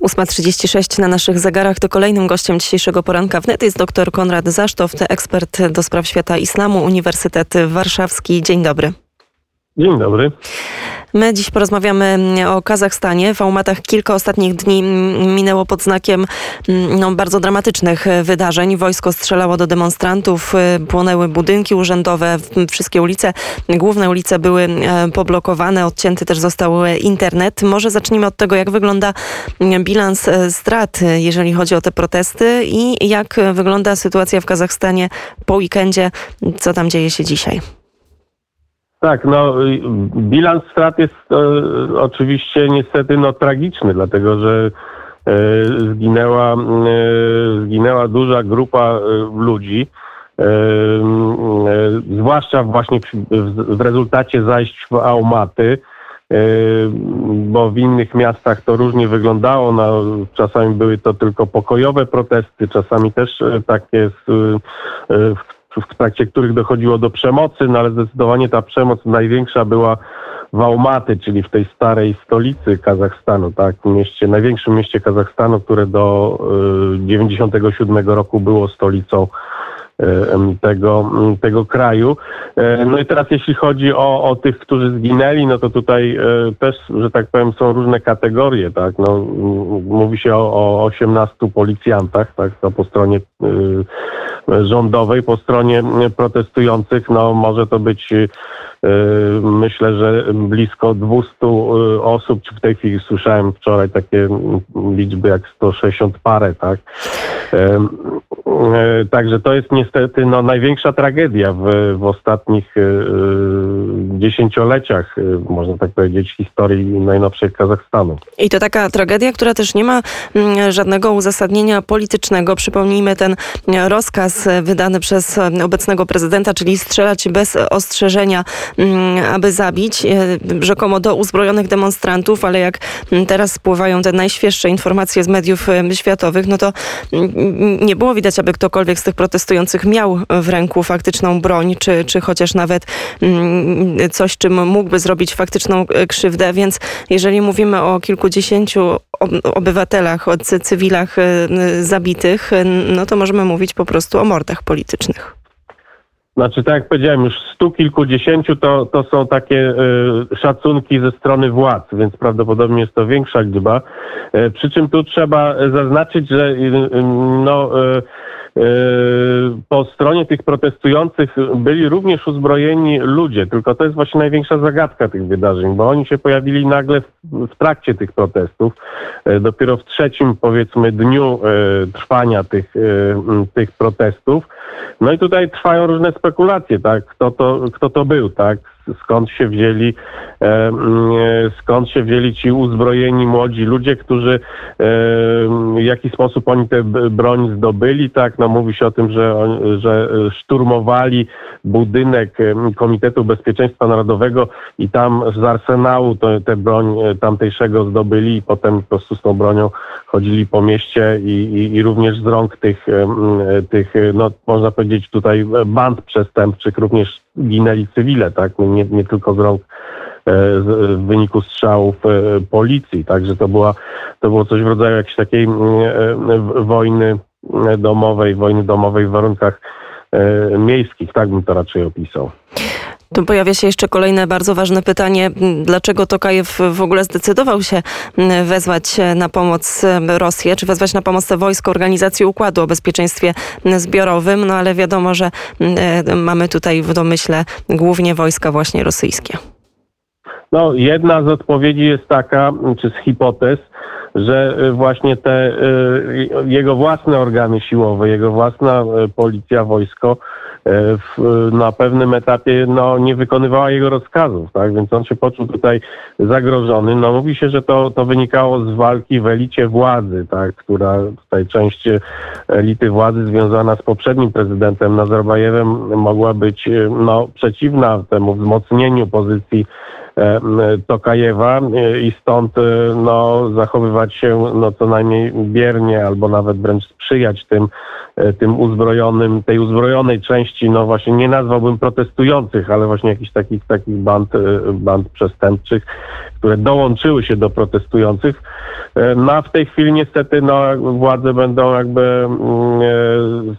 8.36 na naszych zegarach to kolejnym gościem dzisiejszego poranka wnet jest dr Konrad Zasztow, ekspert do spraw świata islamu, Uniwersytet Warszawski. Dzień dobry. Dzień dobry. My dziś porozmawiamy o Kazachstanie. W Almatach kilka ostatnich dni minęło pod znakiem no, bardzo dramatycznych wydarzeń. Wojsko strzelało do demonstrantów, płonęły budynki urzędowe, wszystkie ulice, główne ulice były e, poblokowane, odcięty też został internet. Może zacznijmy od tego, jak wygląda bilans e, strat, jeżeli chodzi o te protesty i jak wygląda sytuacja w Kazachstanie po weekendzie, co tam dzieje się dzisiaj. Tak, no bilans strat jest e, oczywiście niestety no, tragiczny, dlatego że e, zginęła, e, zginęła duża grupa e, ludzi, e, e, zwłaszcza właśnie w, w, w rezultacie zajść w Aumaty, bo w innych miastach to różnie wyglądało. No, czasami były to tylko pokojowe protesty, czasami też takie w, w w trakcie których dochodziło do przemocy, no ale zdecydowanie ta przemoc największa była w Almaty, czyli w tej starej stolicy Kazachstanu, tak, mieście, największym mieście Kazachstanu, które do y, 97 roku było stolicą y, tego, tego kraju. Y, no i teraz jeśli chodzi o, o tych, którzy zginęli, no to tutaj y, też, że tak powiem, są różne kategorie, tak, no, mówi się o, o 18 policjantach, tak, to po stronie rządowej, po stronie protestujących, no może to być y, myślę, że blisko 200 y, osób, czy w tej chwili słyszałem wczoraj takie liczby jak 160 parę, tak. Także to jest niestety no, największa tragedia w, w ostatnich y, dziesięcioleciach, można tak powiedzieć, historii najnowszej Kazachstanu. I to taka tragedia, która też nie ma żadnego uzasadnienia politycznego. Przypomnijmy ten rozkaz wydany przez obecnego prezydenta, czyli strzelać bez ostrzeżenia, mm, aby zabić, rzekomo do uzbrojonych demonstrantów, ale jak teraz spływają te najświeższe informacje z mediów światowych, no to mm, nie było widać, aby ktokolwiek z tych protestujących miał w ręku faktyczną broń, czy, czy chociaż nawet mm, coś, czym mógłby zrobić faktyczną e, krzywdę, więc jeżeli mówimy o kilkudziesięciu obywatelach, o cywilach zabitych, no to możemy mówić po prostu o mordach politycznych? Znaczy, tak jak powiedziałem, już stu kilkudziesięciu to, to są takie y, szacunki ze strony władz, więc prawdopodobnie jest to większa liczba. Y, przy czym tu trzeba zaznaczyć, że y, no, po stronie tych protestujących byli również uzbrojeni ludzie, tylko to jest właśnie największa zagadka tych wydarzeń, bo oni się pojawili nagle w, trakcie tych protestów. Dopiero w trzecim, powiedzmy, dniu trwania tych, tych protestów no i tutaj trwają różne spekulacje, tak? Kto to, kto to był, tak? Skąd się wzięli, e, mm, e, skąd się wzięli ci uzbrojeni młodzi ludzie, którzy e, w jaki sposób oni tę broń zdobyli, tak, no mówi się o tym, że, że szturmowali budynek Komitetu Bezpieczeństwa Narodowego i tam z arsenału tę broń tamtejszego zdobyli i potem po prostu z tą bronią chodzili po mieście i, i, i również z rąk tych, tych, no można powiedzieć tutaj band przestępczych również ginęli cywile, tak, nie, nie tylko z rąk e, w wyniku strzałów e, policji. Także to była, to było coś w rodzaju jakiejś takiej e, wojny domowej, wojny domowej w warunkach miejskich, tak bym to raczej opisał. Tu pojawia się jeszcze kolejne bardzo ważne pytanie. Dlaczego Tokajew w ogóle zdecydował się wezwać na pomoc Rosję, czy wezwać na pomoc wojsko Organizacji Układu o Bezpieczeństwie Zbiorowym? No ale wiadomo, że mamy tutaj w domyśle głównie wojska właśnie rosyjskie. No, jedna z odpowiedzi jest taka, czy z hipotez, że właśnie te y, jego własne organy siłowe, jego własna policja, wojsko E, w, na pewnym etapie no, nie wykonywała jego rozkazów, tak? Więc on się poczuł tutaj zagrożony. No mówi się, że to, to wynikało z walki w elicie władzy, tak? Która tutaj część elity władzy związana z poprzednim prezydentem Nazarbajewem mogła być no, przeciwna temu wzmocnieniu pozycji Tokajewa i stąd no, zachowywać się no, co najmniej biernie albo nawet wręcz sprzyjać tym, tym uzbrojonym, tej uzbrojonej części, no właśnie nie nazwałbym protestujących, ale właśnie jakichś takich, takich band, band przestępczych, które dołączyły się do protestujących. No a w tej chwili niestety no, władze będą jakby mm,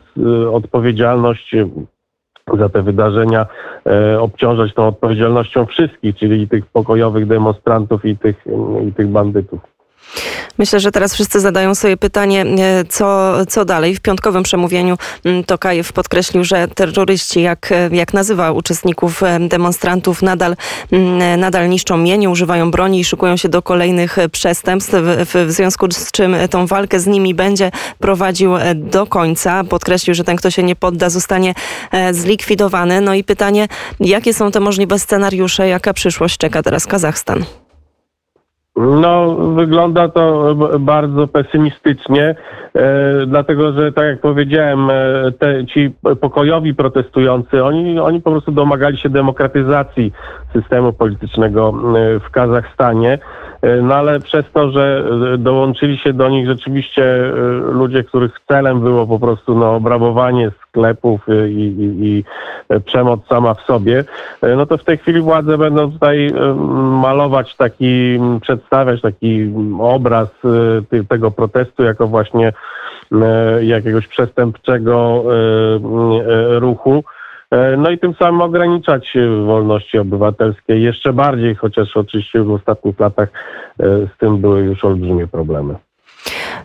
odpowiedzialność za te wydarzenia e, obciążać tą odpowiedzialnością wszystkich, czyli tych pokojowych demonstrantów i tych, i tych bandytów. Myślę, że teraz wszyscy zadają sobie pytanie, e, co, co dalej. W piątkowym przemówieniu mm, Tokajew podkreślił, że terroryści, jak, e, jak nazywa uczestników e, demonstrantów, nadal, mm, nadal niszczą mienie, używają broni i szykują się do kolejnych przestępstw, w, w związku z czym tą walkę z nimi będzie prowadził do końca. Podkreślił, że ten, kto się nie podda, zostanie zlikwidowany. No i pytanie, jakie są te możliwe scenariusze, jaka przyszłość czeka teraz Kazachstan? No, wygląda to bardzo pesymistycznie, e, dlatego że, tak jak powiedziałem, e, te, ci pokojowi protestujący, oni, oni po prostu domagali się demokratyzacji systemu politycznego w Kazachstanie. E, no ale przez to, że e, dołączyli się do nich rzeczywiście e, ludzie, których celem było po prostu no, obrabowanie sklepów i, i, i przemoc sama w sobie, no to w tej chwili władze będą tutaj malować taki, przedstawiać taki obraz tego protestu jako właśnie jakiegoś przestępczego ruchu. E, no i tym samym ograniczać wolności obywatelskie jeszcze bardziej, chociaż oczywiście w ostatnich latach e, z tym były już olbrzymie problemy.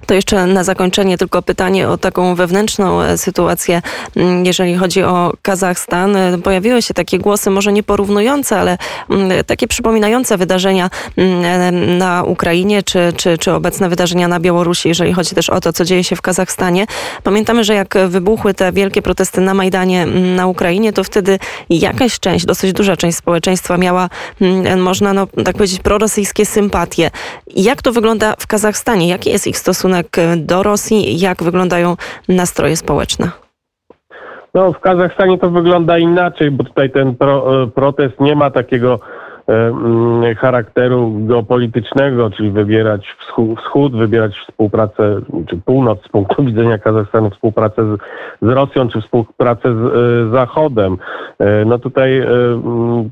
To jeszcze na zakończenie tylko pytanie o taką wewnętrzną e, sytuację, mm, jeżeli chodzi o Kazachstan. E, pojawiły się takie głosy, może nie porównujące, ale mm, takie przypominające wydarzenia mm, e, na Ukrainie, czy, czy, czy obecne wydarzenia na Białorusi, jeżeli chodzi też o to, co dzieje się w Kazachstanie. Pamiętamy, że jak wybuchły te wielkie protesty na Majdanie na Ukrainie, to wtedy jakaś część, dosyć duża część społeczeństwa miała, można no, tak powiedzieć, prorosyjskie sympatie. Jak to wygląda w Kazachstanie? Jaki jest ich stosunek stosunek do Rosji? Jak wyglądają nastroje społeczne? No, w Kazachstanie to wygląda inaczej, bo tutaj ten pro, e, protest nie ma takiego charakteru geopolitycznego, czyli wybierać wschód, wybierać współpracę, czy północ z punktu widzenia Kazachstanu, współpracę z, z Rosją, czy współpracę z e, Zachodem. E, no tutaj mm,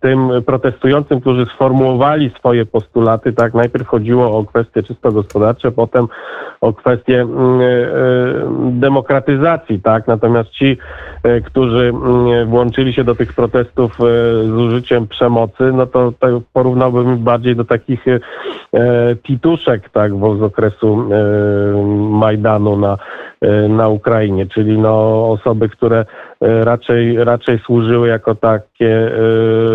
tym protestującym, którzy sformułowali swoje postulaty, tak, najpierw chodziło o kwestie czysto gospodarcze, potem o kwestie mm, demokratyzacji, tak, natomiast ci, którzy włączyli się do tych protestów z użyciem przemocy, no to, to porównałbym bardziej do takich e, tituszek, tak, z okresu e, Majdanu na, e, na Ukrainie, czyli no osoby, które e, raczej, raczej służyły jako takie e,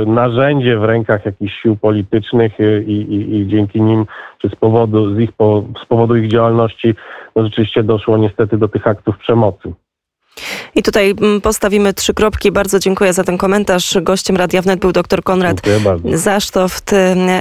narzędzie w rękach jakichś sił politycznych e, i, i, i dzięki nim, czy z powodu, z, ich, po, z powodu ich działalności, no rzeczywiście doszło niestety do tych aktów przemocy. I tutaj mm, postawimy trzy kropki. Bardzo dziękuję za ten komentarz. Gościem Radia Wnet był dr Konrad Zasztoft,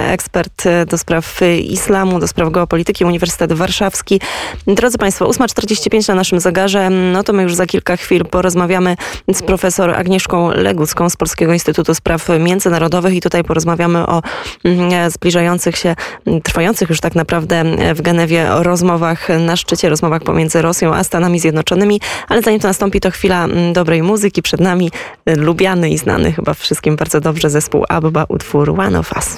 ekspert do spraw islamu, do spraw geopolityki, Uniwersytet Warszawski. Drodzy Państwo, 8.45 na naszym zegarze. No to my już za kilka chwil porozmawiamy z profesor Agnieszką Legucką z Polskiego Instytutu Spraw Międzynarodowych i tutaj porozmawiamy o mm, zbliżających się, trwających już tak naprawdę w Genewie rozmowach na szczycie, rozmowach pomiędzy Rosją a Stanami Zjednoczonymi. Ale zanim to nastąpi, to chwila mm, dobrej muzyki. Przed nami y, lubiany i znany chyba wszystkim bardzo dobrze zespół Abba, utwór One of Us.